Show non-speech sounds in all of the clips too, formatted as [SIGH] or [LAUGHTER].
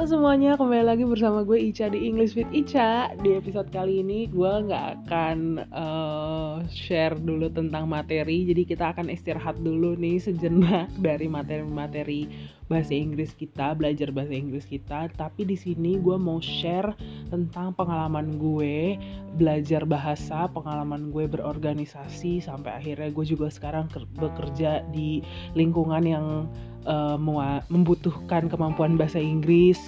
Halo semuanya, kembali lagi bersama gue Ica di English with Ica Di episode kali ini gue nggak akan uh, share dulu tentang materi Jadi kita akan istirahat dulu nih sejenak [LAUGHS] dari materi-materi bahasa Inggris kita, belajar bahasa Inggris kita. Tapi di sini gue mau share tentang pengalaman gue belajar bahasa, pengalaman gue berorganisasi sampai akhirnya gue juga sekarang bekerja di lingkungan yang uh, membutuhkan kemampuan bahasa Inggris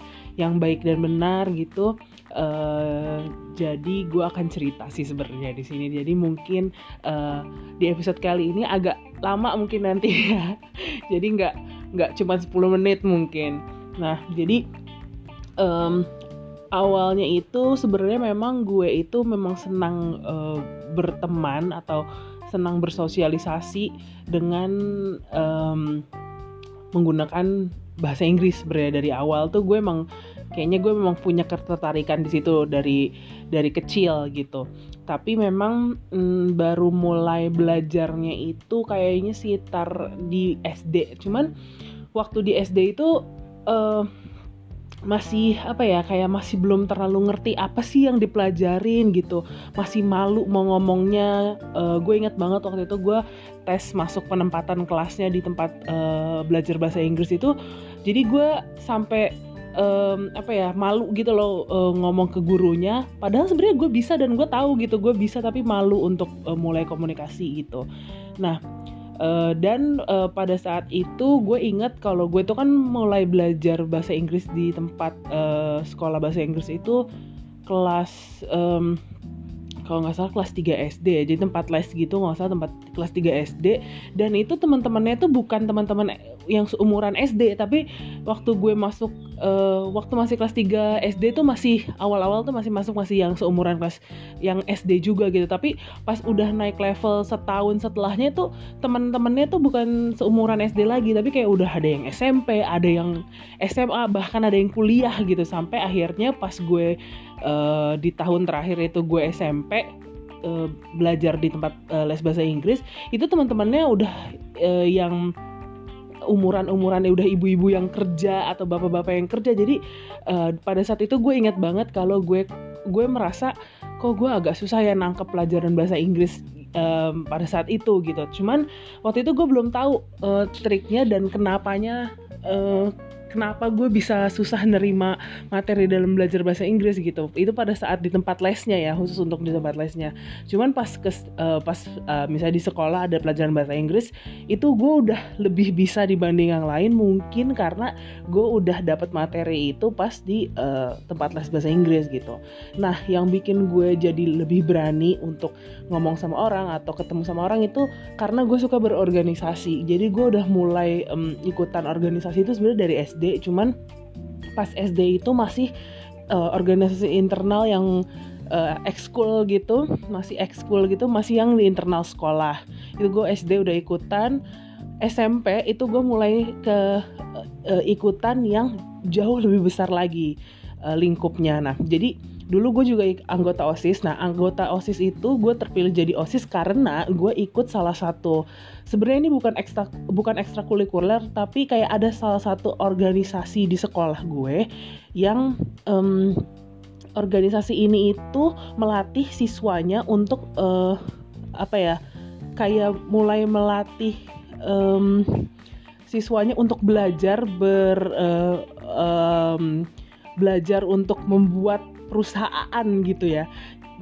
yang baik dan benar gitu. Uh, jadi gue akan cerita sih sebenarnya di sini. Jadi mungkin uh, di episode kali ini agak lama mungkin nanti [LAUGHS] ya. jadi nggak nggak cuma 10 menit mungkin nah jadi um, awalnya itu sebenarnya memang gue itu memang senang uh, berteman atau senang bersosialisasi dengan um, menggunakan bahasa Inggris sebenarnya dari awal tuh gue emang kayaknya gue memang punya ketertarikan di situ dari dari kecil gitu. Tapi memang mm, baru mulai belajarnya itu kayaknya sekitar di SD cuman waktu di SD itu uh, masih apa ya kayak masih belum terlalu ngerti apa sih yang dipelajarin gitu. Masih malu mau ngomongnya. Uh, gue inget banget waktu itu gue tes masuk penempatan kelasnya di tempat uh, belajar bahasa Inggris itu. Jadi gue sampai um, apa ya malu gitu loh uh, ngomong ke gurunya. Padahal sebenarnya gue bisa dan gue tahu gitu gue bisa tapi malu untuk uh, mulai komunikasi gitu. Nah uh, dan uh, pada saat itu gue ingat kalau gue tuh kan mulai belajar bahasa Inggris di tempat uh, sekolah bahasa Inggris itu kelas um, kalau nggak salah kelas 3 SD ya. Jadi tempat les gitu nggak salah tempat kelas 3 SD dan itu teman-temannya tuh bukan teman-teman yang seumuran SD tapi waktu gue masuk uh, waktu masih kelas 3 SD tuh masih awal-awal tuh masih masuk masih yang seumuran kelas yang SD juga gitu. Tapi pas udah naik level setahun setelahnya tuh teman-temannya tuh bukan seumuran SD lagi tapi kayak udah ada yang SMP ada yang SMA bahkan ada yang kuliah gitu. Sampai akhirnya pas gue uh, di tahun terakhir itu gue SMP uh, belajar di tempat les bahasa Inggris itu teman-temannya udah yang umuran-umuran udah ibu-ibu yang kerja atau bapak-bapak yang kerja. Jadi uh, pada saat itu gue ingat banget kalau gue gue merasa kok gue agak susah ya nangkep pelajaran bahasa Inggris um, pada saat itu gitu. Cuman waktu itu gue belum tahu uh, triknya dan kenapanya uh, kenapa gue bisa susah nerima materi dalam belajar bahasa Inggris gitu. Itu pada saat di tempat lesnya ya khusus untuk di tempat lesnya. Cuman pas ke uh, pas uh, misalnya di sekolah ada pelajaran bahasa Inggris itu gue udah lebih bisa dibanding yang lain mungkin karena gue udah dapat materi itu pas di uh, tempat les bahasa Inggris gitu. Nah yang bikin gue jadi lebih berani untuk ngomong sama orang atau ketemu sama orang itu karena gue suka berorganisasi. Jadi gue udah mulai um, ikutan organisasi itu sebenarnya dari SD SD cuman pas SD itu masih uh, organisasi internal yang uh, ekskul gitu masih ekskul gitu masih yang di internal sekolah. Itu gue SD udah ikutan. SMP itu gue mulai ke uh, ikutan yang jauh lebih besar lagi uh, lingkupnya. Nah jadi dulu gue juga anggota osis. Nah anggota osis itu gue terpilih jadi osis karena gue ikut salah satu sebenarnya ini bukan ekstra bukan ekstrakurikuler tapi kayak ada salah satu organisasi di sekolah gue yang um, organisasi ini itu melatih siswanya untuk uh, apa ya kayak mulai melatih um, siswanya untuk belajar ber uh, um, belajar untuk membuat perusahaan gitu ya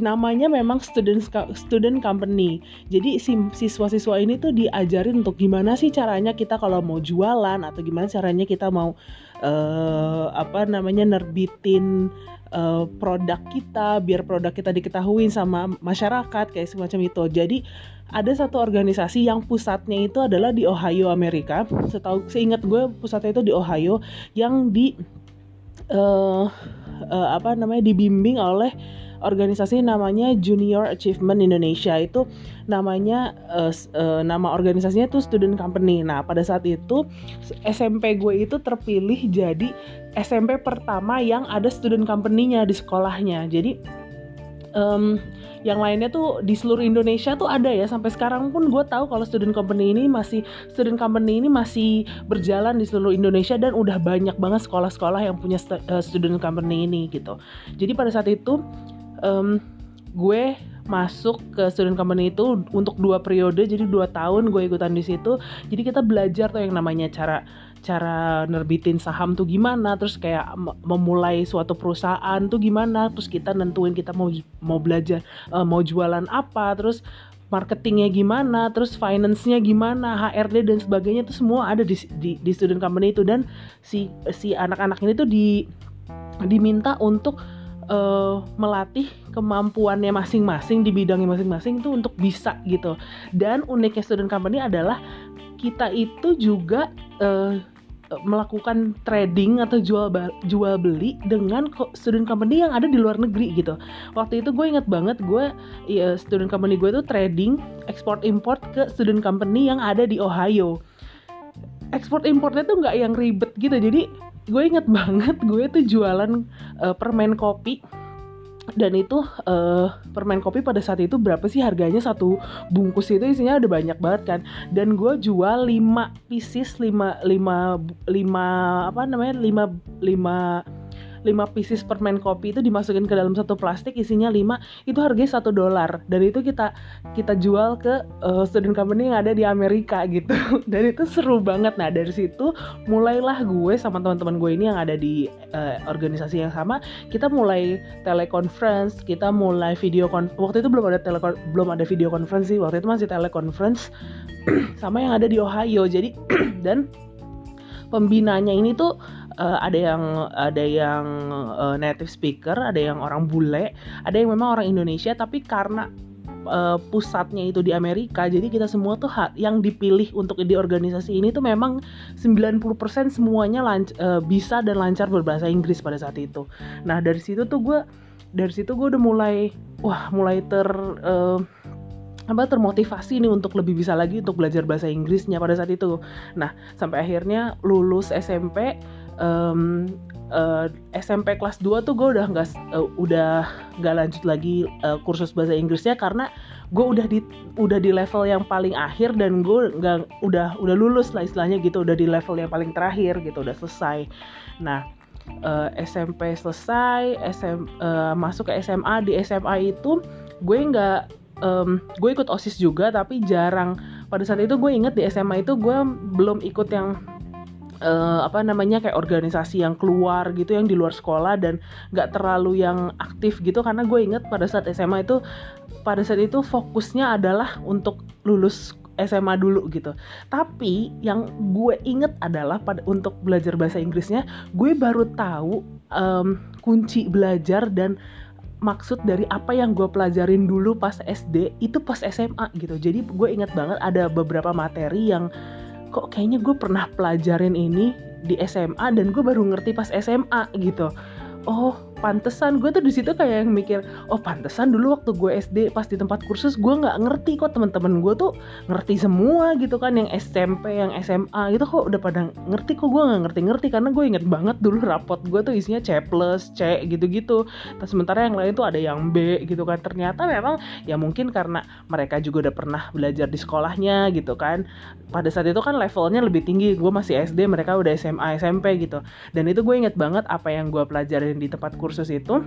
namanya memang student student company. Jadi siswa-siswa ini tuh diajarin untuk gimana sih caranya kita kalau mau jualan atau gimana caranya kita mau uh, apa namanya nerbitin uh, produk kita biar produk kita diketahui sama masyarakat kayak semacam itu. Jadi ada satu organisasi yang pusatnya itu adalah di Ohio Amerika. Setahu seingat gue pusatnya itu di Ohio yang di uh, uh, apa namanya dibimbing oleh organisasi namanya Junior Achievement Indonesia itu namanya uh, uh, nama organisasinya itu Student Company. Nah pada saat itu SMP gue itu terpilih jadi SMP pertama yang ada Student Company-nya di sekolahnya. Jadi um, yang lainnya tuh di seluruh Indonesia tuh ada ya. Sampai sekarang pun gue tahu kalau student company ini masih student company ini masih berjalan di seluruh Indonesia dan udah banyak banget sekolah-sekolah yang punya uh, student company ini gitu. Jadi pada saat itu um, gue masuk ke student company itu untuk dua periode jadi dua tahun gue ikutan di situ. Jadi kita belajar tuh yang namanya cara cara nerbitin saham tuh gimana? Terus kayak memulai suatu perusahaan tuh gimana? Terus kita nentuin kita mau mau belajar uh, mau jualan apa? Terus marketingnya gimana? Terus finance-nya gimana? HRD dan sebagainya itu semua ada di, di di student company itu. Dan si si anak-anak ini tuh di diminta untuk uh, melatih kemampuannya masing-masing di bidangnya masing-masing itu untuk bisa gitu. Dan uniknya student company adalah kita itu juga uh, melakukan trading atau jual jual beli dengan student company yang ada di luar negeri gitu. Waktu itu gue inget banget gue ya, student company gue itu trading ekspor import ke student company yang ada di Ohio. Ekspor importnya tuh nggak yang ribet gitu. Jadi gue inget [LAUGHS] banget gue tuh jualan uh, permen kopi dan itu uh, permen kopi pada saat itu berapa sih harganya? Satu bungkus itu isinya ada banyak banget kan? Dan gue jual 5 pieces 5 5 5 apa namanya? 5 5 5 pieces permen kopi itu dimasukin ke dalam satu plastik isinya 5 itu harganya satu dolar. Dan itu kita kita jual ke uh, student company yang ada di Amerika gitu. [LAUGHS] Dan itu seru banget. Nah dari situ mulailah gue sama teman-teman gue ini yang ada di uh, organisasi yang sama kita mulai teleconference kita mulai video waktu itu belum ada tele belum ada video conference sih waktu itu masih teleconference [CLEARS THROAT] sama yang ada di Ohio. Jadi [CLEARS THROAT] dan pembinanya ini tuh uh, ada yang ada yang uh, native speaker, ada yang orang bule, ada yang memang orang Indonesia tapi karena uh, pusatnya itu di Amerika, jadi kita semua tuh yang dipilih untuk di organisasi ini tuh memang 90% semuanya uh, bisa dan lancar berbahasa Inggris pada saat itu. Nah, dari situ tuh gue dari situ gue udah mulai wah mulai ter uh, apa termotivasi nih untuk lebih bisa lagi untuk belajar bahasa Inggrisnya pada saat itu. Nah, sampai akhirnya lulus SMP um, uh, eh, SMP kelas 2 tuh gue udah nggak uh, udah nggak lanjut lagi uh, kursus bahasa Inggrisnya karena gue udah di udah di level yang paling akhir dan gue nggak udah udah lulus lah istilahnya gitu udah di level yang paling terakhir gitu udah selesai. Nah uh, SMP selesai SM, uh, masuk ke SMA di SMA itu gue nggak um, gue ikut osis juga tapi jarang. Pada saat itu gue inget di SMA itu gue belum ikut yang uh, apa namanya kayak organisasi yang keluar gitu yang di luar sekolah dan nggak terlalu yang aktif gitu karena gue inget pada saat SMA itu pada saat itu fokusnya adalah untuk lulus SMA dulu gitu. Tapi yang gue inget adalah pada untuk belajar bahasa Inggrisnya, gue baru tahu um, kunci belajar dan maksud dari apa yang gue pelajarin dulu pas SD itu pas SMA gitu. Jadi gue inget banget ada beberapa materi yang kok kayaknya gue pernah pelajarin ini di SMA dan gue baru ngerti pas SMA gitu. Oh pantesan gue tuh di situ kayak yang mikir oh pantesan dulu waktu gue SD pas di tempat kursus gue nggak ngerti kok teman-teman gue tuh ngerti semua gitu kan yang SMP yang SMA gitu kok udah pada ngerti kok gue nggak ngerti-ngerti karena gue inget banget dulu rapot gue tuh isinya C plus C gitu-gitu. Terus sementara yang lain tuh ada yang B gitu kan. Ternyata memang ya mungkin karena mereka juga udah pernah belajar di sekolahnya gitu kan. Pada saat itu kan levelnya lebih tinggi gue masih SD mereka udah SMA SMP gitu. Dan itu gue inget banget apa yang gue pelajarin di tempat kursus kursus itu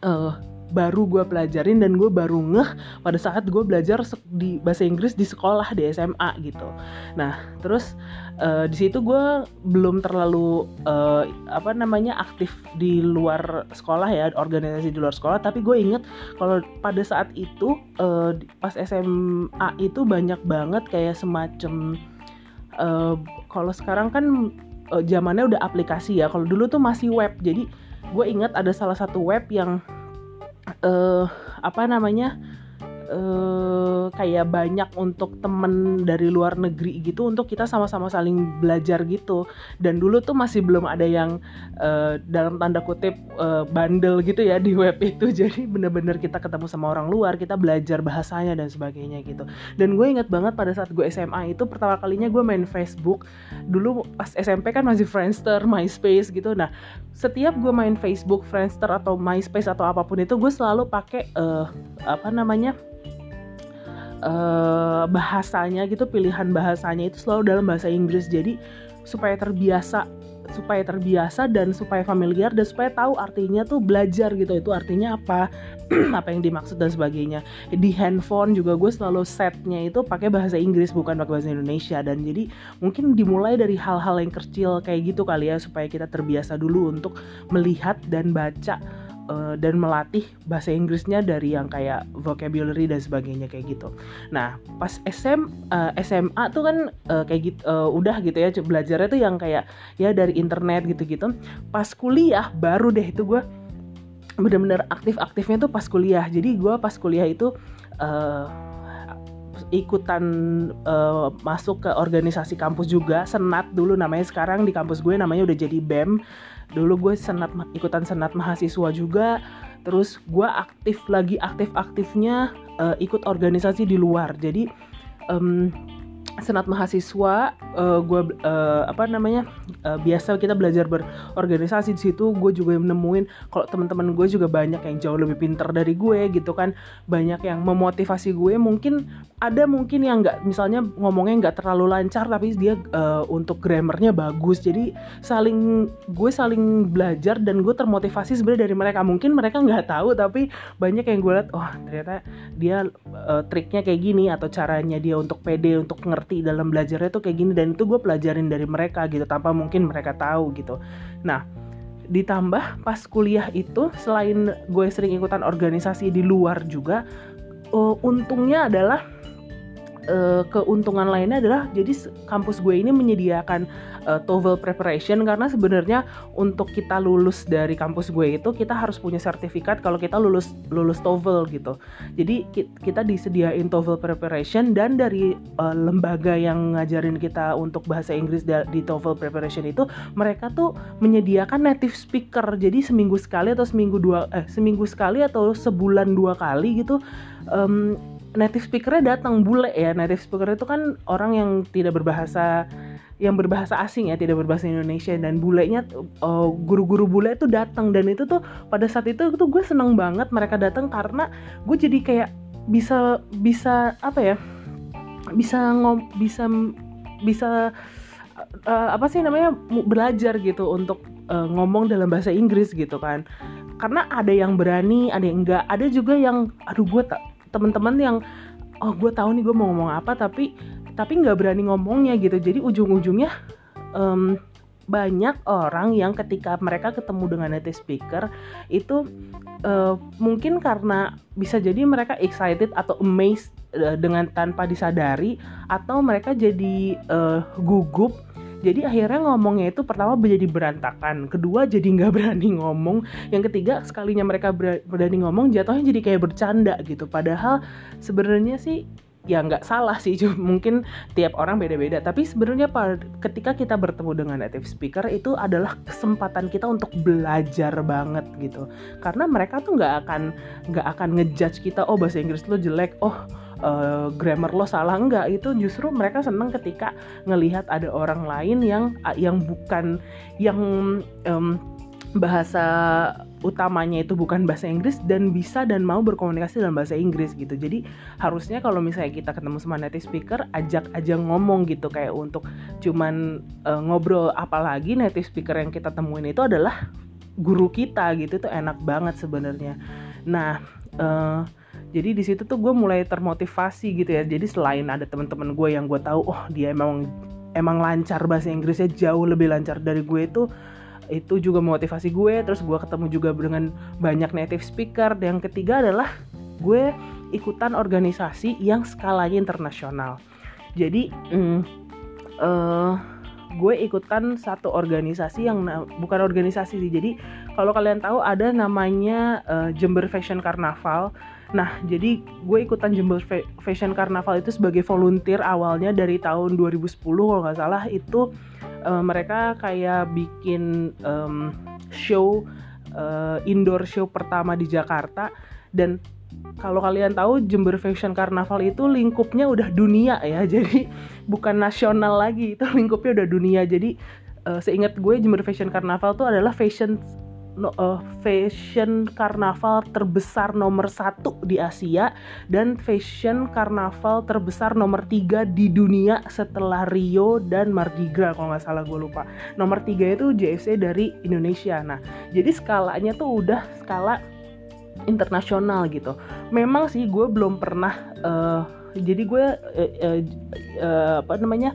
uh, baru gue pelajarin dan gue baru ngeh pada saat gue belajar di bahasa Inggris di sekolah di SMA gitu. Nah terus uh, di situ gue belum terlalu uh, apa namanya aktif di luar sekolah ya organisasi di luar sekolah. Tapi gue inget kalau pada saat itu uh, pas SMA itu banyak banget kayak semacam uh, kalau sekarang kan zamannya udah aplikasi ya. Kalau dulu tuh masih web jadi gue ingat ada salah satu web yang uh, apa namanya uh, kayak banyak untuk temen dari luar negeri gitu untuk kita sama-sama saling belajar gitu. Dan dulu tuh masih belum ada yang uh, dalam tanda kutip uh, bandel gitu ya di web itu. [LAUGHS] Jadi bener-bener kita ketemu sama orang luar kita belajar bahasanya dan sebagainya gitu. Dan gue inget banget pada saat gue SMA itu pertama kalinya gue main Facebook. Dulu pas SMP kan masih Friendster, MySpace gitu. Nah setiap gue main Facebook, Friendster atau MySpace atau apa pun itu gue selalu pakai uh, apa namanya uh, bahasanya gitu pilihan bahasanya itu selalu dalam bahasa Inggris. Jadi supaya terbiasa supaya terbiasa dan supaya familiar dan supaya tahu artinya tuh belajar gitu. Itu artinya apa? [CLEARS THROAT] Apa yang dimaksud dan sebagainya. Di handphone juga gue selalu setnya itu pakai bahasa Inggris bukan pakai bahasa Indonesia. Dan jadi mungkin dimulai dari hal-hal yang kecil kayak gitu kali ya supaya kita terbiasa dulu untuk melihat dan baca uh, dan melatih bahasa Inggrisnya dari yang kayak vocabulary dan sebagainya kayak gitu. Nah pas SM uh, eh, SMA tuh kan uh, kayak gitu uh, udah gitu ya belajarnya tuh yang kayak ya dari internet gitu-gitu. Pas kuliah baru deh itu gue bener-bener aktif-aktifnya tuh pas kuliah. Jadi gue pas kuliah itu uh, ikutan uh, masuk ke organisasi kampus juga senat dulu namanya sekarang di kampus gue namanya udah jadi bem dulu gue senat ikutan senat mahasiswa juga. Terus gue aktif lagi aktif aktifnya uh, ikut organisasi di luar. Jadi um, senat mahasiswa uh, eh, gue uh, apa namanya uh, biasa kita belajar berorganisasi di situ gue juga nemuin kalau teman-teman gue juga banyak yang jauh lebih pinter dari gue gitu kan. Banyak yang memotivasi gue mungkin ada mungkin yang nggak misalnya ngomongnya nggak terlalu lancar tapi dia uh, untuk grammarnya bagus. Jadi saling gue saling belajar dan gue termotivasi sebenarnya dari mereka. Mungkin mereka nggak tahu tapi banyak yang gue lihat oh ternyata dia uh, triknya kayak gini atau caranya dia untuk pede untuk ngerti ngerti dalam belajarnya tuh kayak gini dan itu gue pelajarin dari mereka gitu tanpa mungkin mereka tahu gitu. Nah ditambah pas kuliah itu selain gue sering ikutan organisasi di luar juga uh, untungnya adalah uh, keuntungan lainnya adalah jadi kampus gue ini menyediakan uh, TOEFL preparation karena sebenarnya untuk kita lulus dari kampus gue itu kita harus punya sertifikat kalau kita lulus lulus TOEFL gitu. Jadi kita disediain TOEFL preparation dan dari uh, lembaga yang ngajarin kita untuk bahasa Inggris di TOEFL preparation itu mereka tuh menyediakan native speaker. Jadi seminggu sekali atau seminggu dua eh seminggu sekali atau sebulan dua kali gitu um, native speakernya datang bule ya. Native speaker itu kan orang yang tidak berbahasa yang berbahasa asing ya tidak berbahasa Indonesia. Dan bulenya uh, guru-guru bule itu datang. Dan itu tuh pada saat itu tuh gue seneng banget mereka datang karena gue jadi kayak bisa bisa apa ya bisa ngom bisa bisa uh, apa sih namanya belajar gitu untuk uh, ngomong dalam bahasa Inggris gitu kan. Karena ada yang berani ada yang enggak. Ada juga yang aduh gue tak teman-teman yang oh gue tahu nih gue mau ngomong apa tapi tapi nggak berani ngomongnya gitu. Jadi ujung-ujungnya um, banyak orang yang ketika mereka ketemu dengan native speaker itu uh, mungkin karena bisa jadi mereka excited atau amazed uh, dengan tanpa disadari atau mereka jadi uh, gugup jadi akhirnya ngomongnya itu pertama menjadi berantakan kedua jadi nggak berani ngomong yang ketiga sekalinya mereka berani ngomong jatuhnya jadi kayak bercanda gitu. Padahal sebenarnya sih ya nggak salah sih [LAUGHS] cuma mungkin tiap orang beda-beda. Tapi sebenarnya ketika kita bertemu dengan native speaker itu adalah kesempatan kita untuk belajar banget gitu. Karena mereka tuh nggak akan nggak akan ngejudge kita oh bahasa Inggris lo jelek oh uh, grammar lo salah. Enggak itu justru mereka seneng ketika ngelihat ada orang lain yang yang bukan yang um, bahasa utamanya itu bukan bahasa Inggris dan bisa dan mau berkomunikasi dalam bahasa Inggris gitu. Jadi harusnya kalau misalnya kita ketemu sama native speaker, ajak aja ngomong gitu kayak untuk cuman uh, ngobrol apalagi native speaker yang kita temuin itu adalah guru kita gitu tuh enak banget sebenarnya. Nah, uh, jadi di situ tuh gue mulai termotivasi gitu ya jadi selain ada teman-teman gue yang gue tahu oh dia emang emang lancar bahasa Inggrisnya jauh lebih lancar dari gue itu itu juga motivasi gue terus gue ketemu juga dengan banyak native speaker. Yang ketiga adalah gue ikutan organisasi yang skalanya internasional. Jadi mm, uh, gue ikutan satu organisasi yang bukan organisasi sih. Jadi kalau kalian tahu ada namanya uh, Jember Fashion Carnaval. Nah, jadi gue ikutan Jember Fashion Carnival itu sebagai volunteer awalnya dari tahun 2010 kalau nggak salah. Itu uh, mereka kayak bikin um, show uh, indoor show pertama di Jakarta. Dan kalau kalian tahu Jember Fashion Carnival itu lingkupnya udah dunia ya. [LAUGHS] Jadi bukan nasional lagi itu lingkupnya udah dunia. Jadi uh, seingat gue Jember Fashion Carnival itu adalah fashion no, uh, fashion karnaval terbesar nomor satu di Asia dan fashion karnaval terbesar nomor tiga di dunia setelah Rio dan Mardi Gras kalau nggak salah gue lupa. Nomor tiga itu JFC dari Indonesia. Nah jadi skalanya tuh udah skala internasional gitu. Memang sih gue belum pernah uh, jadi gue uh, uh, uh, apa namanya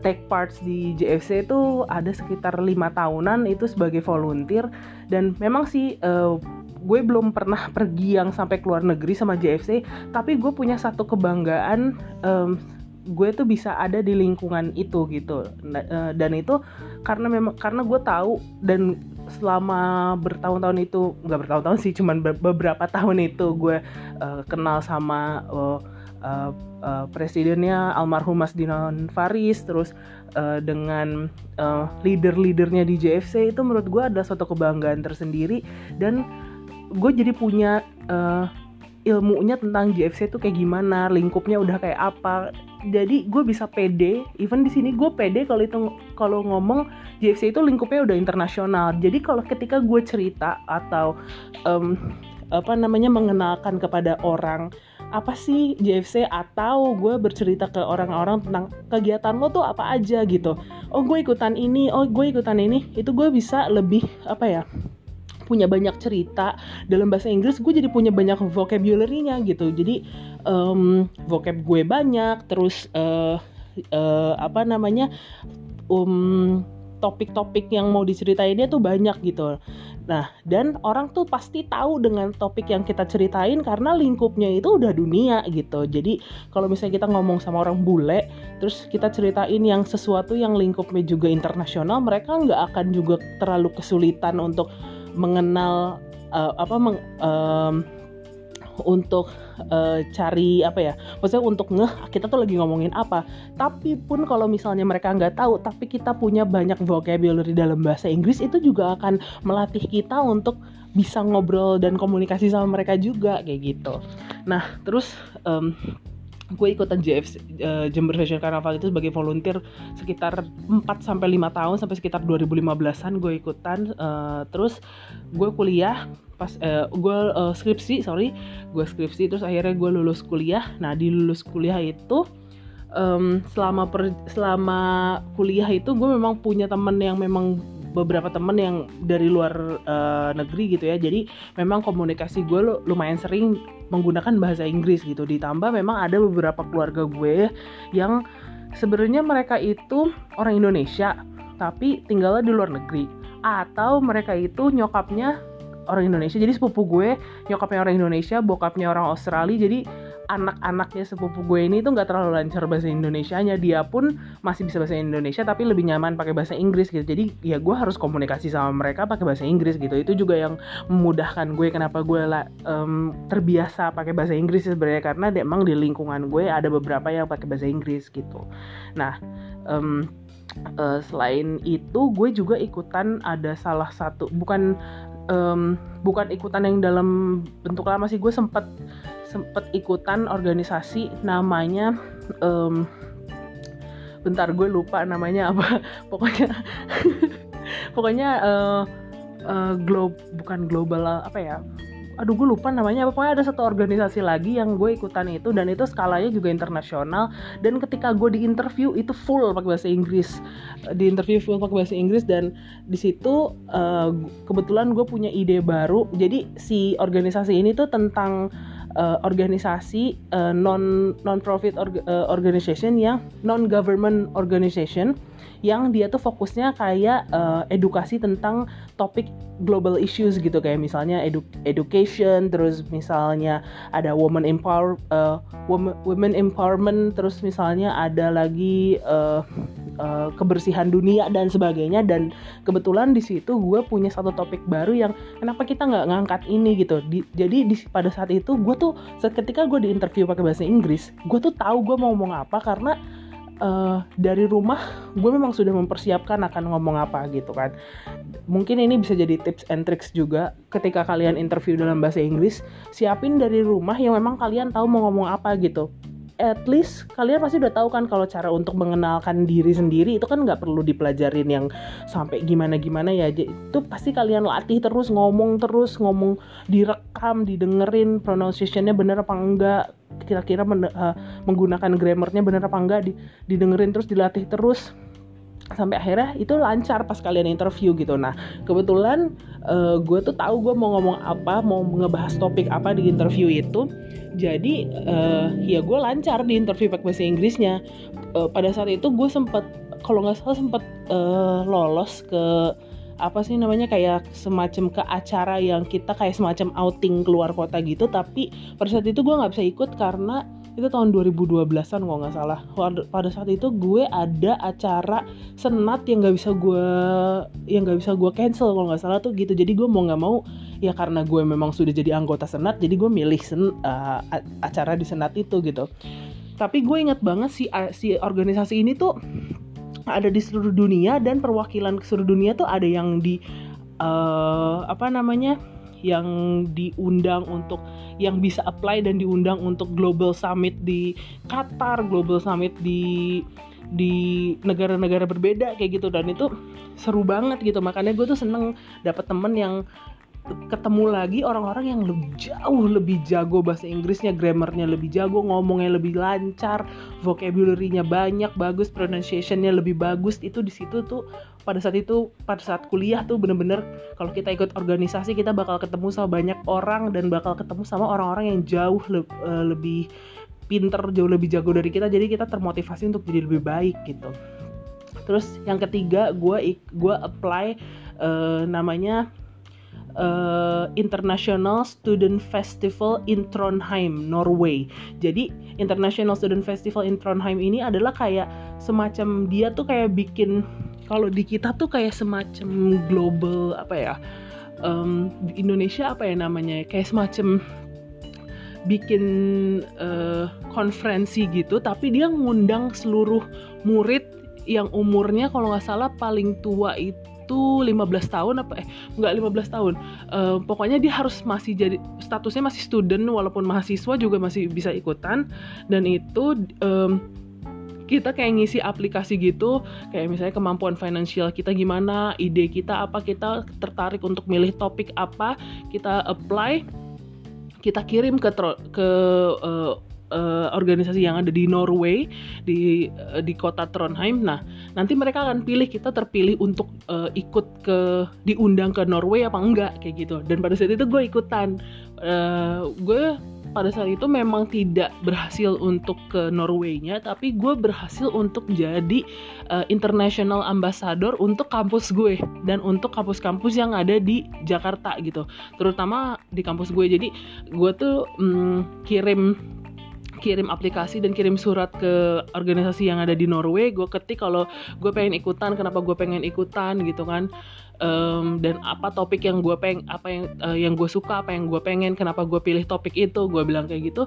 take parts di JFC itu ada sekitar lima tahunan itu sebagai volunteer. Dan memang sih uh, gue belum pernah [LAUGHS] pergi yang sampai keluar negeri sama JFC tapi gue punya satu kebanggaan um, gue tuh bisa ada di lingkungan itu gitu. Nah, uh, dan itu karena memang karena gue tahu dan selama bertahun-tahun itu nggak bertahun-tahun sih cuman beberapa tahun itu gue uh, kenal sama uh, uh, uh, presidennya almarhum Mas Dinon Faris terus uh, dengan uh, leader-leadernya di JFC itu menurut gue ada suatu kebanggaan tersendiri. Dan gue jadi punya uh, ilmunya tentang JFC itu kayak gimana lingkupnya udah kayak apa. Jadi gue bisa pede even di sini gue pede kalau itu kalau ngomong JFC itu lingkupnya udah internasional. Jadi kalau ketika gue cerita atau um, apa namanya mengenalkan kepada orang apa sih JFC atau gue bercerita ke orang-orang tentang kegiatan lo tuh apa aja gitu. Oh gue ikutan ini oh gue ikutan ini. Itu gue bisa lebih apa ya punya banyak cerita. Dalam bahasa Inggris gue jadi punya banyak vocabulary-nya gitu. Jadi um, vocab gue banyak. Terus uh, uh, apa namanya um, topik-topik yang mau diceritainnya tuh banyak gitu Nah, dan orang tuh pasti tahu dengan topik yang kita ceritain karena lingkupnya itu udah dunia gitu. Jadi, kalau misalnya kita ngomong sama orang bule, terus kita ceritain yang sesuatu yang lingkupnya juga internasional, mereka nggak akan juga terlalu kesulitan untuk mengenal uh, apa meng, um, untuk uh, cari apa ya maksudnya untuk ngeh kita tuh lagi ngomongin apa. Tapi pun kalau misalnya mereka nggak tahu tapi kita punya banyak vocabulary dalam bahasa Inggris itu juga akan melatih kita untuk bisa ngobrol dan komunikasi sama mereka juga kayak gitu. Nah terus um, gue ikutan JF uh, Jember Fashion Carnival itu sebagai volunteer sekitar 4 sampai 5 tahun sampai sekitar 2015-an gue ikutan. Uh, terus gue kuliah pas uh, gue uh, skripsi sorry. Gue skripsi terus akhirnya gue lulus kuliah. Nah di lulus kuliah itu um, selama per, selama kuliah itu gue memang punya temen yang memang beberapa temen yang dari luar uh, negeri gitu ya. Jadi memang komunikasi gue lumayan sering menggunakan bahasa Inggris gitu. Ditambah memang ada beberapa keluarga gue yang sebenarnya mereka itu orang Indonesia tapi tinggalnya di luar negeri. Atau mereka itu nyokapnya orang Indonesia. Jadi sepupu gue nyokapnya orang Indonesia bokapnya orang Australia. Jadi anak-anaknya sepupu gue ini tuh nggak terlalu lancar bahasa Indonesia-nya. Dia pun masih bisa bahasa Indonesia tapi lebih nyaman pakai bahasa Inggris gitu. Jadi ya gue harus komunikasi sama mereka pakai bahasa Inggris gitu. Itu juga yang memudahkan gue kenapa gue lah um, terbiasa pakai bahasa Inggris sebenarnya. Karena emang di lingkungan gue ada beberapa yang pakai bahasa Inggris gitu. Nah um, uh, selain itu gue juga ikutan ada salah satu bukan um, bukan ikutan yang dalam bentuk lama sih. Gue sempet sempet ikutan organisasi namanya um, bentar gue lupa namanya apa. [LAUGHS] Pokoknya [LAUGHS] pokoknya uh, uh, globe bukan global apa ya? Aduh gue lupa namanya. Apa pokoknya ada satu organisasi lagi yang gue ikutan itu dan itu skalanya juga internasional. Dan ketika gue di interview itu full pakai bahasa Inggris. Di interview full pakai bahasa Inggris dan di situ uh, kebetulan gue punya ide baru. Jadi si organisasi ini tuh tentang uh, organisasi uh, non non profit org, uh, organization yang non government organization yang dia tuh fokusnya kayak uh, edukasi tentang topik global issues gitu. Kayak misalnya edu education terus misalnya ada woman empower uh, woman, women empowerment terus misalnya ada lagi uh, uh, kebersihan dunia dan sebagainya. Dan kebetulan di situ gue punya satu topik baru yang kenapa kita nggak ngangkat ini gitu. Di, jadi di, pada saat itu gue tuh ketika gue di interview pakai bahasa Inggris gue tuh tahu gue mau ngomong apa karena uh, dari rumah gue memang sudah mempersiapkan akan ngomong apa gitu kan. Mungkin ini bisa jadi tips and tricks juga ketika kalian interview dalam bahasa Inggris siapin dari rumah yang memang kalian tahu mau ngomong apa gitu at least kalian pasti udah tahu kan kalau cara untuk mengenalkan diri sendiri itu kan nggak perlu dipelajarin yang sampai gimana gimana ya itu pasti kalian latih terus ngomong terus ngomong direkam didengerin pronunciationnya bener apa enggak kira-kira uh, menggunakan grammarnya bener apa enggak di, didengerin terus dilatih terus sampai akhirnya itu lancar pas kalian interview gitu. Nah kebetulan uh, gue tuh tahu gue mau ngomong apa mau ngebahas topik apa di interview itu. Jadi uh, ya gue lancar di interview pakai bahasa Inggrisnya. Uh, pada saat itu gue sempat kalau nggak salah sempat uh, lolos ke apa sih namanya kayak semacam ke acara yang kita kayak semacam outing keluar kota gitu. Tapi pada saat itu gue nggak bisa ikut karena itu tahun 2012an kalau nggak salah. Pada saat itu gue ada acara senat yang nggak bisa gue yang nggak bisa gue cancel kalau nggak salah tuh gitu. Jadi gue mau nggak mau ya karena gue memang sudah jadi anggota senat jadi gue milih sen, uh, acara di senat itu gitu. Tapi gue inget banget si si organisasi ini tuh ada di seluruh dunia dan perwakilan seluruh dunia tuh ada yang di uh, apa namanya yang diundang untuk yang bisa apply dan diundang untuk global summit di Qatar, global summit di di negara-negara berbeda kayak gitu dan itu seru banget gitu makanya gue tuh seneng dapet temen yang ketemu lagi orang-orang yang lebih jauh lebih jago bahasa Inggrisnya, grammarnya lebih jago, ngomongnya lebih lancar, vocabulary-nya banyak, bagus, pronunciation-nya lebih bagus. Itu di situ tuh pada saat itu pada saat kuliah tuh bener-bener kalau kita ikut organisasi kita bakal ketemu sama banyak orang dan bakal ketemu sama orang-orang yang jauh le uh, lebih pinter, jauh lebih jago dari kita. Jadi kita termotivasi untuk jadi lebih baik gitu. Terus yang ketiga gue gue apply uh, namanya uh, International Student Festival in Trondheim, Norway. Jadi International Student Festival in Trondheim ini adalah kayak semacam dia tuh kayak bikin kalau di kita tuh kayak semacam global apa ya um, di Indonesia apa ya namanya kayak semacam bikin uh, konferensi gitu tapi dia ngundang seluruh murid yang umurnya kalau nggak salah paling tua itu itu 15 tahun apa eh enggak 15 tahun. Uh, pokoknya dia harus masih jadi statusnya masih student walaupun mahasiswa juga masih bisa ikutan. Dan itu um, kita kayak ngisi aplikasi gitu kayak misalnya kemampuan finansial kita gimana ide kita apa kita tertarik untuk milih topik apa kita apply kita kirim ke ke uh, uh, organisasi yang ada di Norway di uh, di kota Trondheim. Nah, nanti mereka akan pilih kita terpilih untuk uh, ikut ke diundang ke Norway apa enggak kayak gitu. Dan pada saat itu gue ikutan. Uh, gue pada saat itu memang tidak berhasil untuk ke Norway-nya, tapi gue berhasil untuk jadi uh, international ambassador untuk kampus gue dan untuk kampus-kampus yang ada di Jakarta gitu, terutama di kampus gue. Jadi gue tuh mm, kirim kirim aplikasi dan kirim surat ke organisasi yang ada di Norway. Gue ketik kalau gue pengen ikutan kenapa gue pengen ikutan gitu kan um, dan apa topik yang gue peng apa yang uh, yang gue suka apa yang gue pengen kenapa gue pilih topik itu gue bilang kayak gitu.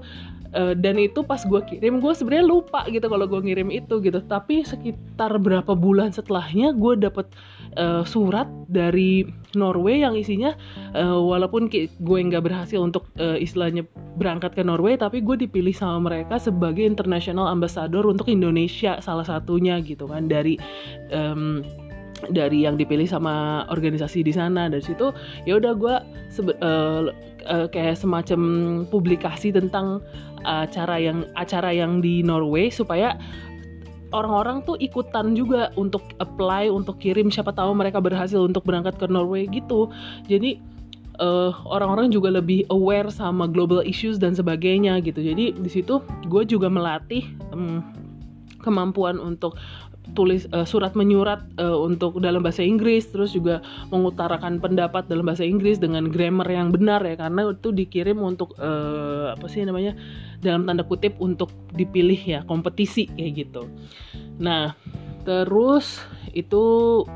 Uh, dan itu pas gue kirim gue sebenarnya lupa gitu kalau gue ngirim itu gitu. Tapi sekitar berapa bulan setelahnya gue dapet uh, surat dari Norway yang isinya uh, walaupun gue nggak berhasil untuk uh, istilahnya berangkat ke Norway tapi gue dipilih sama mereka sebagai international ambassador untuk Indonesia salah satunya gitu kan. Dari um, dari yang dipilih sama organisasi di sana. Dari situ ya udah gue uh, uh, kayak semacam publikasi tentang acara yang acara yang di Norway supaya orang-orang tuh ikutan juga untuk apply untuk kirim siapa tahu mereka berhasil untuk berangkat ke Norway gitu. Jadi eh, orang-orang juga lebih aware sama global issues dan sebagainya gitu. Jadi di situ gue juga melatih um, kemampuan untuk tulis uh, surat menyurat uh, untuk dalam bahasa Inggris terus juga mengutarakan pendapat dalam bahasa Inggris dengan grammar yang benar ya karena itu dikirim untuk uh, apa sih namanya dalam tanda kutip untuk dipilih ya kompetisi kayak gitu. Nah terus itu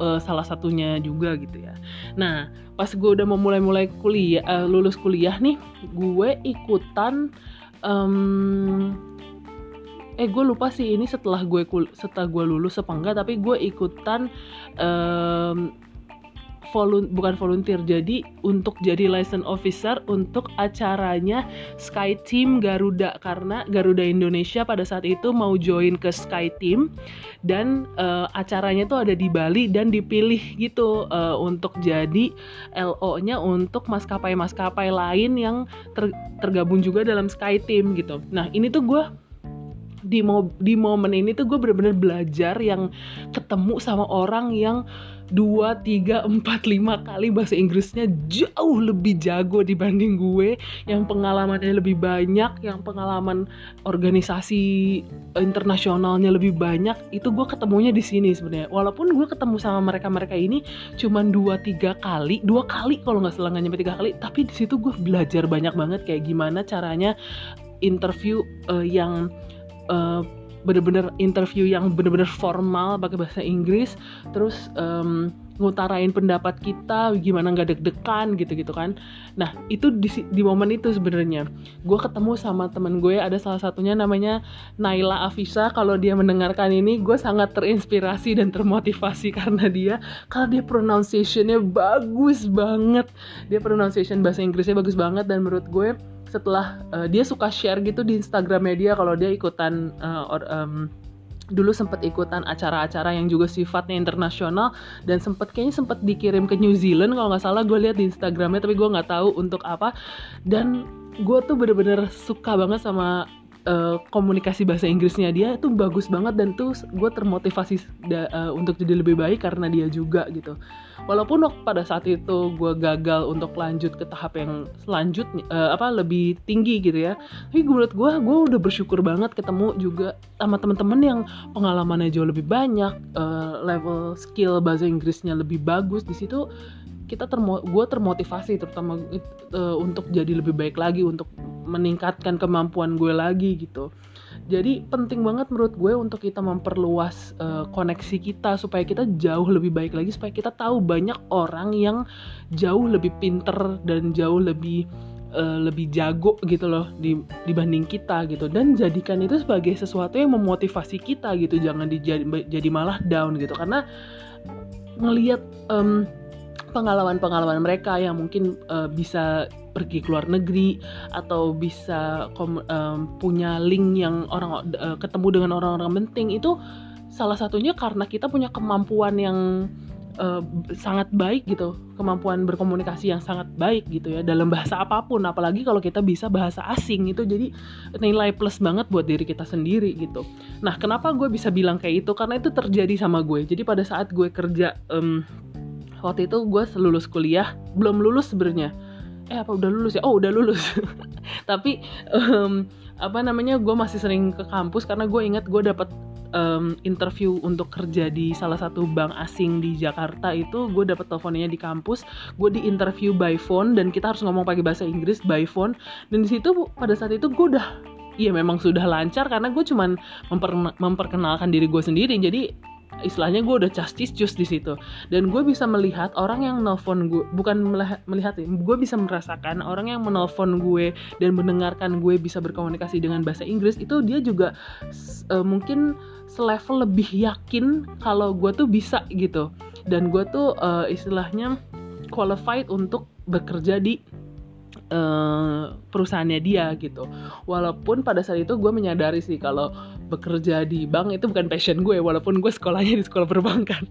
uh, salah satunya juga gitu ya nah pas gue udah mau mulai-mulai kuliah uh, lulus kuliah nih gue ikutan um, eh gue lupa sih ini setelah gue setelah gue lulus apa enggak tapi gue ikutan um, volun bukan volunteer jadi untuk jadi license officer untuk acaranya Sky Team Garuda karena Garuda Indonesia pada saat itu mau join ke Sky Team dan uh, acaranya tuh ada di Bali dan dipilih gitu uh, untuk jadi LO-nya untuk maskapai-maskapai lain yang ter tergabung juga dalam Sky Team gitu. Nah, ini tuh gue di mo di momen ini tuh gue bener-bener belajar yang ketemu sama orang yang dua, tiga, empat, lima kali bahasa Inggrisnya jauh lebih jago dibanding gue yang pengalamannya lebih banyak, yang pengalaman organisasi internasionalnya lebih banyak, itu gue ketemunya di sini sebenarnya. Walaupun gue ketemu sama mereka-mereka ini cuma dua tiga kali, dua kali kalau nggak salah nyampe tiga kali, tapi di situ gue belajar banyak banget kayak gimana caranya interview uh, yang uh, bener-bener interview yang bener-bener formal pakai bahasa Inggris terus um, ngutarain pendapat kita gimana nggak deg-degan gitu-gitu kan. Nah itu di, di momen itu sebenarnya. Gue ketemu sama temen gue ada salah satunya namanya Naila Afisa kalau dia mendengarkan ini gue sangat terinspirasi dan termotivasi [LAUGHS] karena dia karena dia pronunciationnya bagus banget. Dia pronunciation bahasa Inggrisnya bagus banget dan menurut gue setelah uh, dia suka share gitu di Instagram media kalau dia ikutan uh, or, um, dulu sempat ikutan acara-acara yang juga sifatnya internasional dan sempat kayaknya sempat dikirim ke New Zealand kalau nggak salah gue lihat di Instagramnya tapi gue nggak tahu untuk apa. Dan gue tuh bener-bener suka banget sama uh, komunikasi bahasa Inggrisnya dia itu bagus banget dan tuh gue termotivasi da, uh, untuk jadi lebih baik karena dia juga gitu walaupun pada saat itu gue gagal untuk lanjut ke tahap yang selanjutnya uh, apa lebih tinggi gitu ya. Tapi menurut gue gue udah bersyukur banget ketemu juga sama temen-temen yang pengalamannya jauh lebih banyak uh, level skill bahasa Inggrisnya lebih bagus. Di situ kita termo gue termotivasi terutama uh, untuk jadi lebih baik lagi untuk meningkatkan kemampuan gue lagi gitu. Jadi penting banget menurut gue untuk kita memperluas uh, koneksi kita supaya kita jauh lebih baik lagi supaya kita tahu banyak orang yang jauh lebih pinter dan jauh lebih uh, lebih jago gitu loh dibanding kita gitu. Dan jadikan itu sebagai sesuatu yang memotivasi kita gitu. Jangan dijadi jadi malah down gitu. Karena ngelihat um, pengalaman-pengalaman mereka yang mungkin uh, bisa pergi ke luar negeri atau bisa um, punya link yang orang uh, ketemu dengan orang-orang penting itu salah satunya karena kita punya kemampuan yang uh, sangat baik gitu. Kemampuan berkomunikasi yang sangat baik gitu ya dalam bahasa apa pun. Apalagi kalau kita bisa bahasa asing itu jadi nilai plus banget buat diri kita sendiri gitu. Nah kenapa gue bisa bilang kayak itu? Karena itu terjadi sama gue. Jadi pada saat gue kerja um, waktu itu gue lulus kuliah belum lulus sebenarnya. Eh apa udah lulus ya? Oh udah lulus. [LAUGHS] Tapi um, apa namanya gue masih sering ke kampus karena gue inget gue dapat um, interview untuk kerja di salah satu bank asing di Jakarta itu gue dapet teleponnya di kampus gue di interview by phone dan kita harus ngomong pakai bahasa Inggris by phone. Dan di situ pada saat itu gue udah Iya memang sudah lancar karena gue cuman memper, memperkenalkan diri gue sendiri. Jadi istilahnya gue udah castis cus di situ. Dan gue bisa melihat orang yang nelfon gue bukan melihat ya gue bisa merasakan orang yang menelpon gue dan mendengarkan gue bisa berkomunikasi dengan bahasa Inggris itu dia juga uh, mungkin selevel lebih yakin kalau gue tuh bisa gitu. Dan gue tuh uh, istilahnya qualified untuk bekerja di uh, perusahaannya dia gitu. Walaupun pada saat itu gue menyadari sih kalau bekerja di bank itu bukan passion gue, walaupun gue sekolahnya di sekolah perbankan.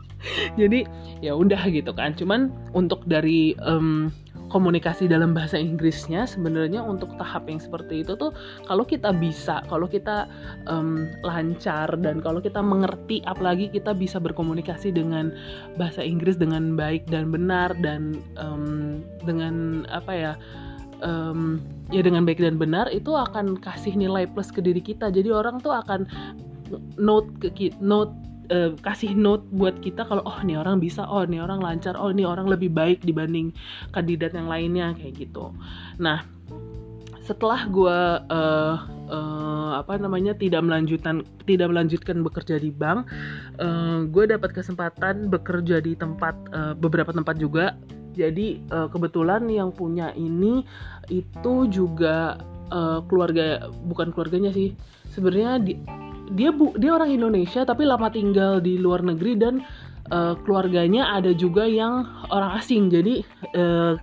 [LAUGHS] Jadi ya udah gitu kan. Cuman untuk dari um, komunikasi dalam bahasa Inggrisnya sebenarnya untuk tahap yang seperti itu tuh kalau kita bisa kalau kita um, lancar dan kalau kita mengerti apalagi kita bisa berkomunikasi dengan bahasa Inggris dengan baik dan benar dan um, dengan apa ya um, ya dengan baik dan benar itu akan kasih nilai plus ke diri kita. Jadi orang tuh akan note ke note uh, kasih note buat kita kalau oh nih orang bisa oh nih orang lancar oh nih orang lebih baik dibanding kandidat yang lainnya kayak gitu. Nah setelah gue uh, uh, apa namanya tidak melanjutkan tidak melanjutkan bekerja di bank uh, eh, gue dapat kesempatan bekerja di tempat uh, beberapa tempat juga. Jadi uh, kebetulan yang punya ini itu juga uh, keluarga bukan keluarganya sih. Sebenarnya dia bu dia orang Indonesia tapi lama tinggal di luar negeri dan uh, keluarganya ada juga yang orang asing. Jadi uh,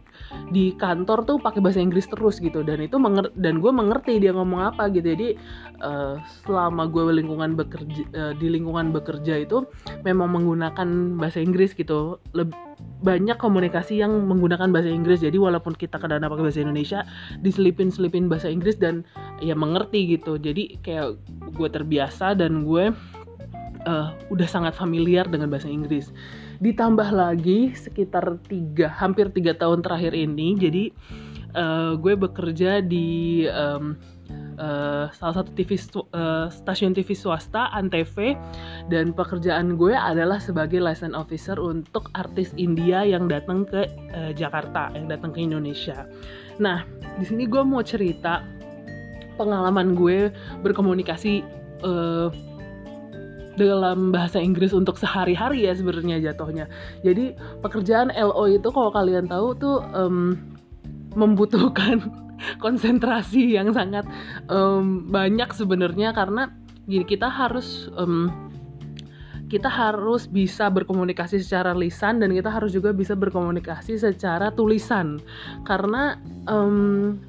di kantor tuh pakai bahasa Inggris terus gitu. Dan itu menger dan gue mengerti dia ngomong apa gitu. Jadi uh, selama gue lingkungan bekerja uh, di lingkungan bekerja itu memang menggunakan bahasa Inggris gitu. Leb banyak komunikasi yang menggunakan bahasa Inggris. Jadi walaupun kita kadang pakai bahasa Indonesia diselipin selipin bahasa Inggris dan ya mengerti gitu. Jadi kayak gue terbiasa dan gue uh, udah sangat familiar dengan bahasa Inggris ditambah lagi sekitar tiga hampir tiga tahun terakhir ini jadi uh, gue bekerja di um, uh, salah satu TV uh, stasiun TV swasta Antv dan pekerjaan gue adalah sebagai license officer untuk artis India yang datang ke uh, Jakarta yang datang ke Indonesia. Nah di sini gue mau cerita pengalaman gue berkomunikasi uh, dalam bahasa Inggris untuk sehari-hari ya sebenarnya jatuhnya. Jadi pekerjaan LO itu kalau kalian tahu tuh um, membutuhkan [LAUGHS] konsentrasi yang sangat um, banyak sebenarnya karena gini kita harus um, kita harus bisa berkomunikasi secara lisan dan kita harus juga bisa berkomunikasi secara tulisan karena um,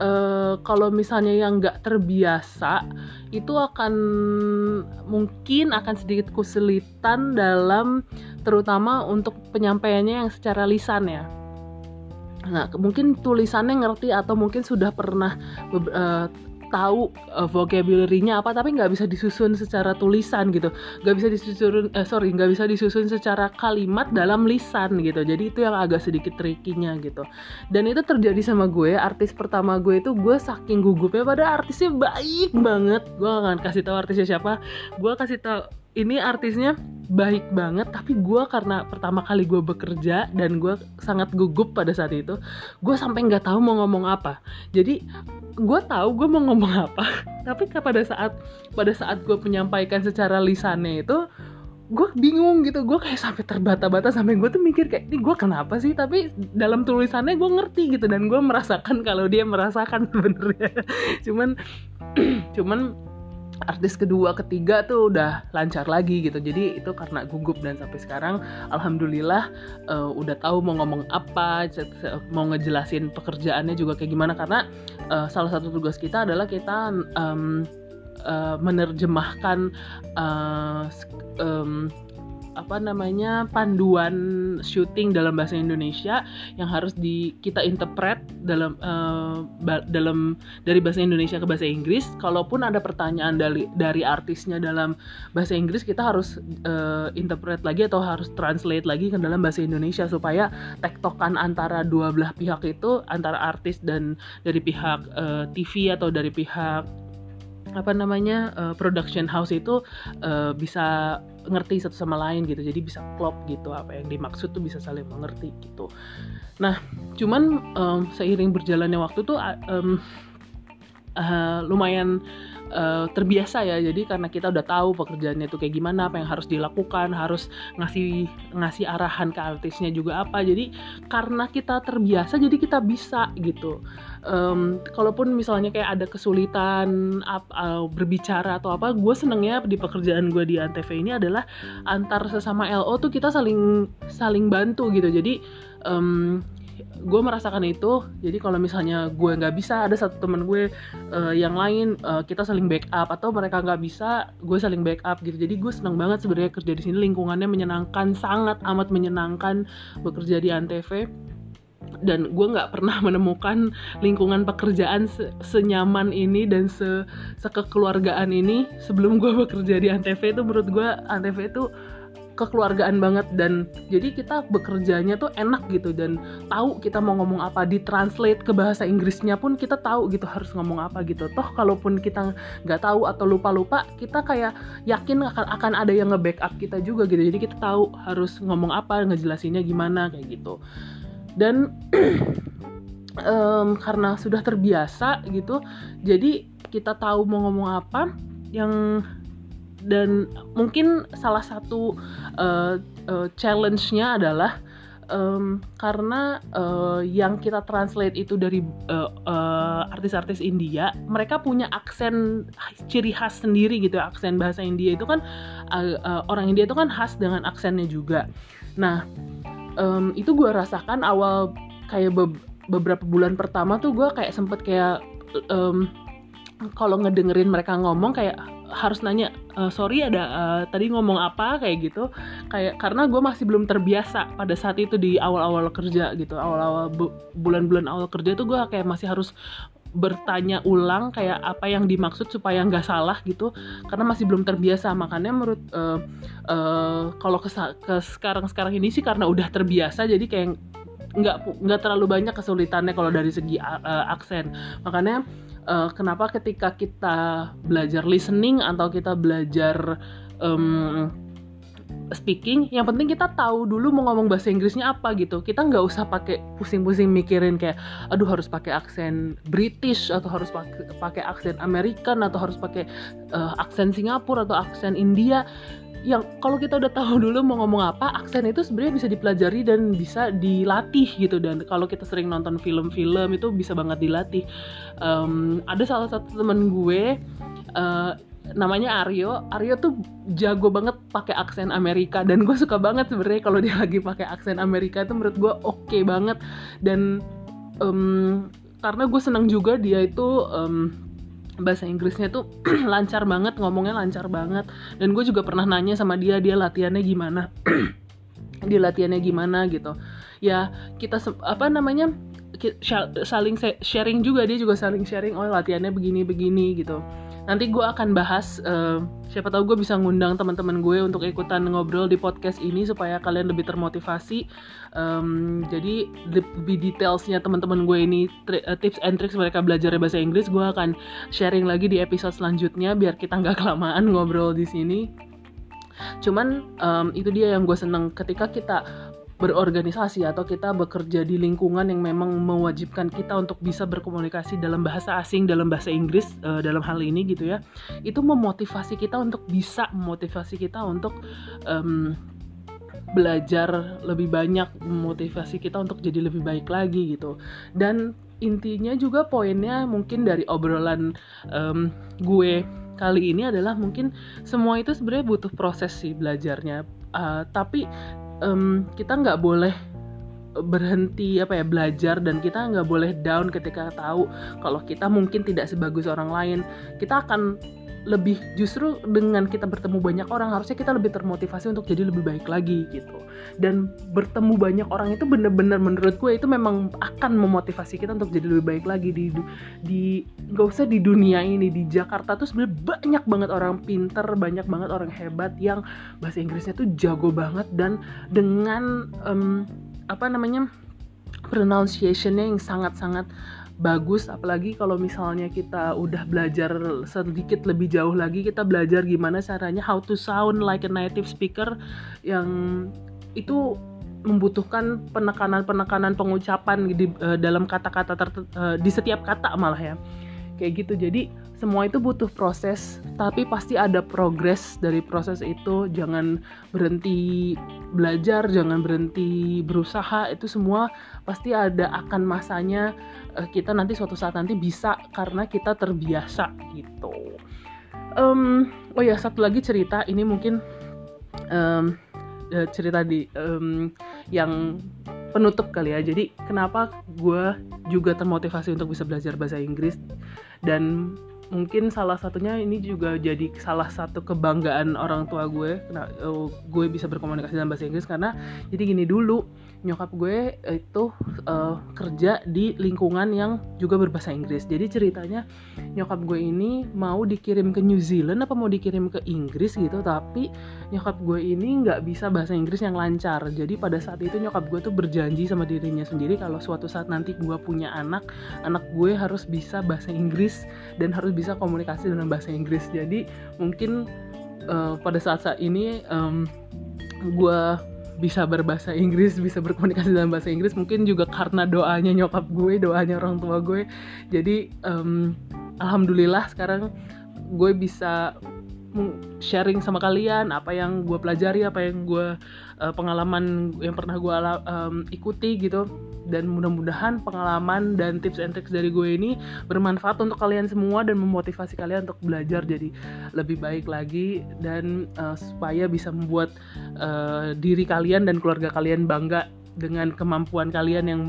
uh, kalau misalnya yang nggak terbiasa itu akan mungkin akan sedikit kesulitan dalam terutama untuk penyampaiannya yang secara lisan ya. Nah, mungkin tulisannya ngerti atau mungkin sudah pernah uh, tahu uh, vocabulary-nya apa tapi nggak bisa disusun secara tulisan gitu. Nggak bisa disusun eh, sorry nggak bisa disusun secara kalimat dalam lisan gitu. Jadi itu yang agak sedikit trikinya gitu. Dan itu terjadi sama gue artis pertama gue itu gue saking gugupnya pada artisnya baik banget. Gue akan kasih tahu artisnya siapa. Gue kasih tahu ini artisnya baik banget tapi gue karena pertama kali gue bekerja dan gue sangat gugup pada saat itu gue sampai nggak tahu mau ngomong apa. Jadi gue tahu gue mau ngomong apa [LAUGHS] tapi pada saat pada saat gue menyampaikan secara lisannya itu gue bingung gitu. Gue kayak sampai terbata-bata sampai gue tuh mikir kayak ini gue kenapa sih? Tapi dalam tulisannya gue ngerti gitu dan gue merasakan kalau dia merasakan [LAUGHS] sebenarnya. Cuman [CLEARS THROAT] cuman artis kedua ketiga tuh udah lancar lagi gitu. Jadi itu karena gugup dan sampai sekarang alhamdulillah uh, udah tahu mau ngomong apa mau ngejelasin pekerjaannya juga kayak gimana. Karena uh, salah satu tugas kita adalah kita um, uh, menerjemahkan uh, um, apa namanya panduan syuting dalam bahasa Indonesia yang harus di kita interpret dalam uh, ba dalam dari bahasa Indonesia ke bahasa Inggris. Kalaupun ada pertanyaan dari dari artisnya dalam bahasa Inggris, kita harus uh, interpret lagi atau harus translate lagi ke dalam bahasa Indonesia supaya tektokan antara dua belah pihak itu antara artis dan dari pihak uh, TV atau dari pihak apa namanya uh, production house itu uh, bisa ngerti satu sama lain gitu. Jadi bisa klop gitu apa yang dimaksud tuh bisa saling mengerti gitu. Nah cuman um, seiring berjalannya waktu tuh um, uh, lumayan uh, terbiasa ya. Jadi karena kita udah tahu pekerjaannya itu kayak gimana apa yang harus dilakukan harus ngasih ngasih arahan ke artisnya juga apa. Jadi karena kita terbiasa jadi kita bisa gitu. Um, kalaupun misalnya kayak ada kesulitan ap, uh, berbicara atau apa gue senengnya di pekerjaan gue di antv ini adalah antar sesama lo tuh kita saling saling bantu gitu. Jadi um, gue merasakan itu. Jadi kalau misalnya gue nggak bisa ada satu teman gue uh, yang lain uh, kita saling backup. Atau mereka nggak bisa gue saling backup gitu. Jadi gue senang banget sebenarnya kerja di sini. Lingkungannya menyenangkan sangat amat menyenangkan bekerja di antv. Dan gue nggak pernah [LAUGHS] menemukan lingkungan pekerjaan se senyaman ini dan se sekekeluargaan ini sebelum gue bekerja di antv. Itu menurut gue antv itu kekeluargaan banget dan jadi kita bekerjanya tuh enak gitu dan tahu kita mau ngomong apa ditranslate ke bahasa Inggrisnya pun kita tahu gitu harus ngomong apa gitu. Toh kalaupun kita nggak tahu atau lupa-lupa kita kayak yakin akan akan ada yang nge-backup kita juga gitu. Jadi kita tahu harus ngomong apa ngejelasinnya gimana kayak gitu. Dan [CLEARS THROAT] um, karena sudah terbiasa gitu jadi kita tahu mau ngomong apa yang dan mungkin salah satu uh, uh, challenge-nya adalah um, karena uh, yang kita translate itu dari artis-artis uh, uh, India, mereka punya aksen ciri khas sendiri gitu, aksen bahasa India itu kan uh, uh, orang India itu kan khas dengan aksennya juga. Nah, um, itu gue rasakan awal kayak be beberapa bulan pertama tuh gue kayak sempet kayak um, kalau ngedengerin mereka ngomong kayak harus nanya e, sorry ada uh, tadi ngomong apa? kayak gitu. Kayak karena gue masih belum terbiasa pada saat itu di awal-awal kerja gitu awal-awal bulan-bulan awal kerja tuh gue kayak masih harus bertanya ulang kayak apa yang dimaksud supaya nggak salah gitu karena masih belum terbiasa. Makanya menurut uh, uh, kalau ke, ke sekarang sekarang ini sih karena udah terbiasa jadi kayak nggak nggak terlalu banyak kesulitannya kalau dari segi uh, aksen. Makanya uh, kenapa ketika kita belajar listening atau kita belajar um, speaking yang penting kita tahu dulu mau ngomong bahasa Inggrisnya apa gitu. Kita nggak usah pakai pusing-pusing mikirin kayak aduh harus pakai aksen British atau harus pakai aksen American atau harus pakai uh, aksen Singapura atau aksen India yang kalau kita udah tahu dulu mau ngomong apa aksen itu sebenarnya bisa dipelajari dan bisa dilatih gitu. Dan kalau kita sering nonton film-film itu bisa banget dilatih. Um, ada salah satu temen gue uh, namanya Aryo. Aryo tuh jago banget pakai aksen Amerika. Dan gue suka banget sebenarnya kalau dia lagi pakai aksen Amerika itu menurut gue oke okay banget. Dan um, karena gue senang juga dia itu um, bahasa Inggrisnya tuh [CLEARS THROAT] lancar banget ngomongnya lancar banget. Dan gue juga pernah nanya sama dia dia latihannya gimana? [CLEARS THROAT] Dia latihannya gimana gitu. Ya kita apa namanya saling sharing juga dia juga saling sharing oh latihannya begini begini gitu nanti gue akan bahas uh, siapa tahu gue bisa ngundang teman-teman gue untuk ikutan ngobrol di podcast ini supaya kalian lebih termotivasi. Um, jadi lebih detailsnya teman-teman gue ini uh, tips and tricks mereka belajar bahasa Inggris gue akan sharing lagi di episode selanjutnya biar kita nggak [LAUGHS] kelamaan ngobrol di sini. Cuman um, itu dia yang gue seneng. Ketika kita berorganisasi atau kita bekerja di lingkungan yang memang mewajibkan kita untuk bisa berkomunikasi dalam bahasa asing dalam bahasa Inggris uh, dalam hal ini gitu ya. Itu memotivasi kita untuk bisa memotivasi kita untuk um, belajar lebih banyak memotivasi kita untuk jadi lebih baik lagi gitu. Dan intinya juga poinnya mungkin dari obrolan um, gue kali ini adalah mungkin semua itu sebenarnya butuh proses sih belajarnya. Uh, tapi um, kita nggak boleh berhenti apa ya belajar dan kita nggak boleh down ketika tahu kalau kita mungkin tidak sebagus orang lain. Kita akan lebih justru dengan kita bertemu banyak orang harusnya kita lebih termotivasi untuk jadi lebih baik lagi gitu. Dan bertemu banyak orang itu bener-bener menurut gue itu memang akan memotivasi kita untuk jadi lebih baik lagi di di nggak usah di dunia ini di Jakarta tuh sebenarnya banyak banget orang pinter banyak banget orang hebat yang bahasa Inggrisnya tuh jago banget dan dengan um, apa namanya pronunciationnya yang sangat-sangat bagus apalagi kalau misalnya kita udah belajar sedikit lebih jauh lagi kita belajar gimana caranya how to sound like a native speaker yang itu membutuhkan penekanan-penekanan pengucapan di uh, dalam kata-kata uh, di setiap kata malah ya kayak gitu jadi semua itu butuh proses tapi pasti ada progres dari proses itu jangan berhenti belajar jangan berhenti berusaha itu semua pasti ada akan masanya uh, kita nanti suatu saat nanti bisa karena kita terbiasa gitu. Um, oh ya satu lagi cerita ini mungkin um, cerita di um, yang penutup kali ya. Jadi kenapa gue juga termotivasi untuk bisa belajar bahasa Inggris dan mungkin salah satunya ini juga jadi salah satu kebanggaan orang tua gue uh, gue bisa berkomunikasi dalam bahasa Inggris karena jadi gini dulu nyokap gue itu uh, kerja di lingkungan yang juga berbahasa Inggris. Jadi ceritanya nyokap gue ini mau dikirim ke New Zealand apa mau dikirim ke Inggris gitu tapi nyokap gue ini nggak bisa bahasa Inggris yang lancar. Jadi pada saat itu nyokap gue tuh berjanji sama dirinya sendiri kalau suatu saat nanti gue punya anak anak gue harus bisa bahasa Inggris dan harus bisa komunikasi dengan bahasa Inggris. Jadi mungkin uh, pada saat-saat ini um, gue bisa berbahasa Inggris bisa berkomunikasi dalam bahasa Inggris mungkin juga karena doanya nyokap gue doanya orang tua gue. Jadi um, alhamdulillah sekarang gue bisa sharing sama kalian apa yang gue pelajari apa yang gue uh, pengalaman yang pernah gue um, ikuti gitu. Dan mudah-mudahan pengalaman dan tips and tricks dari gue ini bermanfaat untuk kalian semua dan memotivasi kalian untuk belajar jadi lebih baik lagi dan uh, supaya bisa membuat uh, diri kalian dan keluarga kalian bangga dengan kemampuan kalian yang,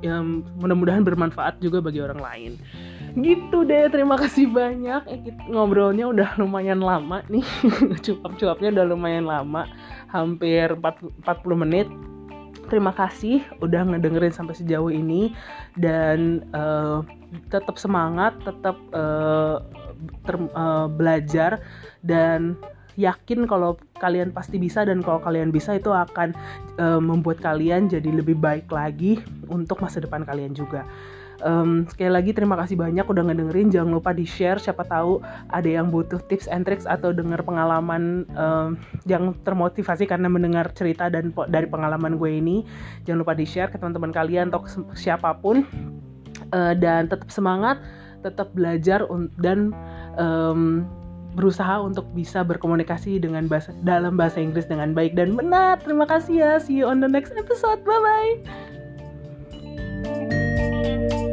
yang mudah-mudahan bermanfaat juga bagi orang lain gitu deh terima kasih banyak. Eh, ngobrolnya udah lumayan lama nih. [LAUGHS] Cuap-cuapnya udah lumayan lama. Hampir 40 menit. Terima kasih udah ngedengerin sampai sejauh ini. Dan uh, tetap semangat tetap uh, uh, belajar. Dan yakin kalau kalian pasti bisa dan kalau kalian bisa itu akan uh, membuat kalian jadi lebih baik lagi untuk masa depan kalian juga um, sekali lagi terima kasih banyak udah ngedengerin jangan lupa di share siapa tahu ada yang butuh tips and tricks atau dengar pengalaman um, yang termotivasi karena mendengar cerita dan dari pengalaman gue ini jangan lupa di share ke teman-teman kalian atau siapa pun uh, dan tetap semangat tetap belajar dan um, berusaha untuk bisa berkomunikasi dengan bahasa dalam bahasa Inggris dengan baik dan benar. Terima kasih ya. See you on the next episode. Bye bye.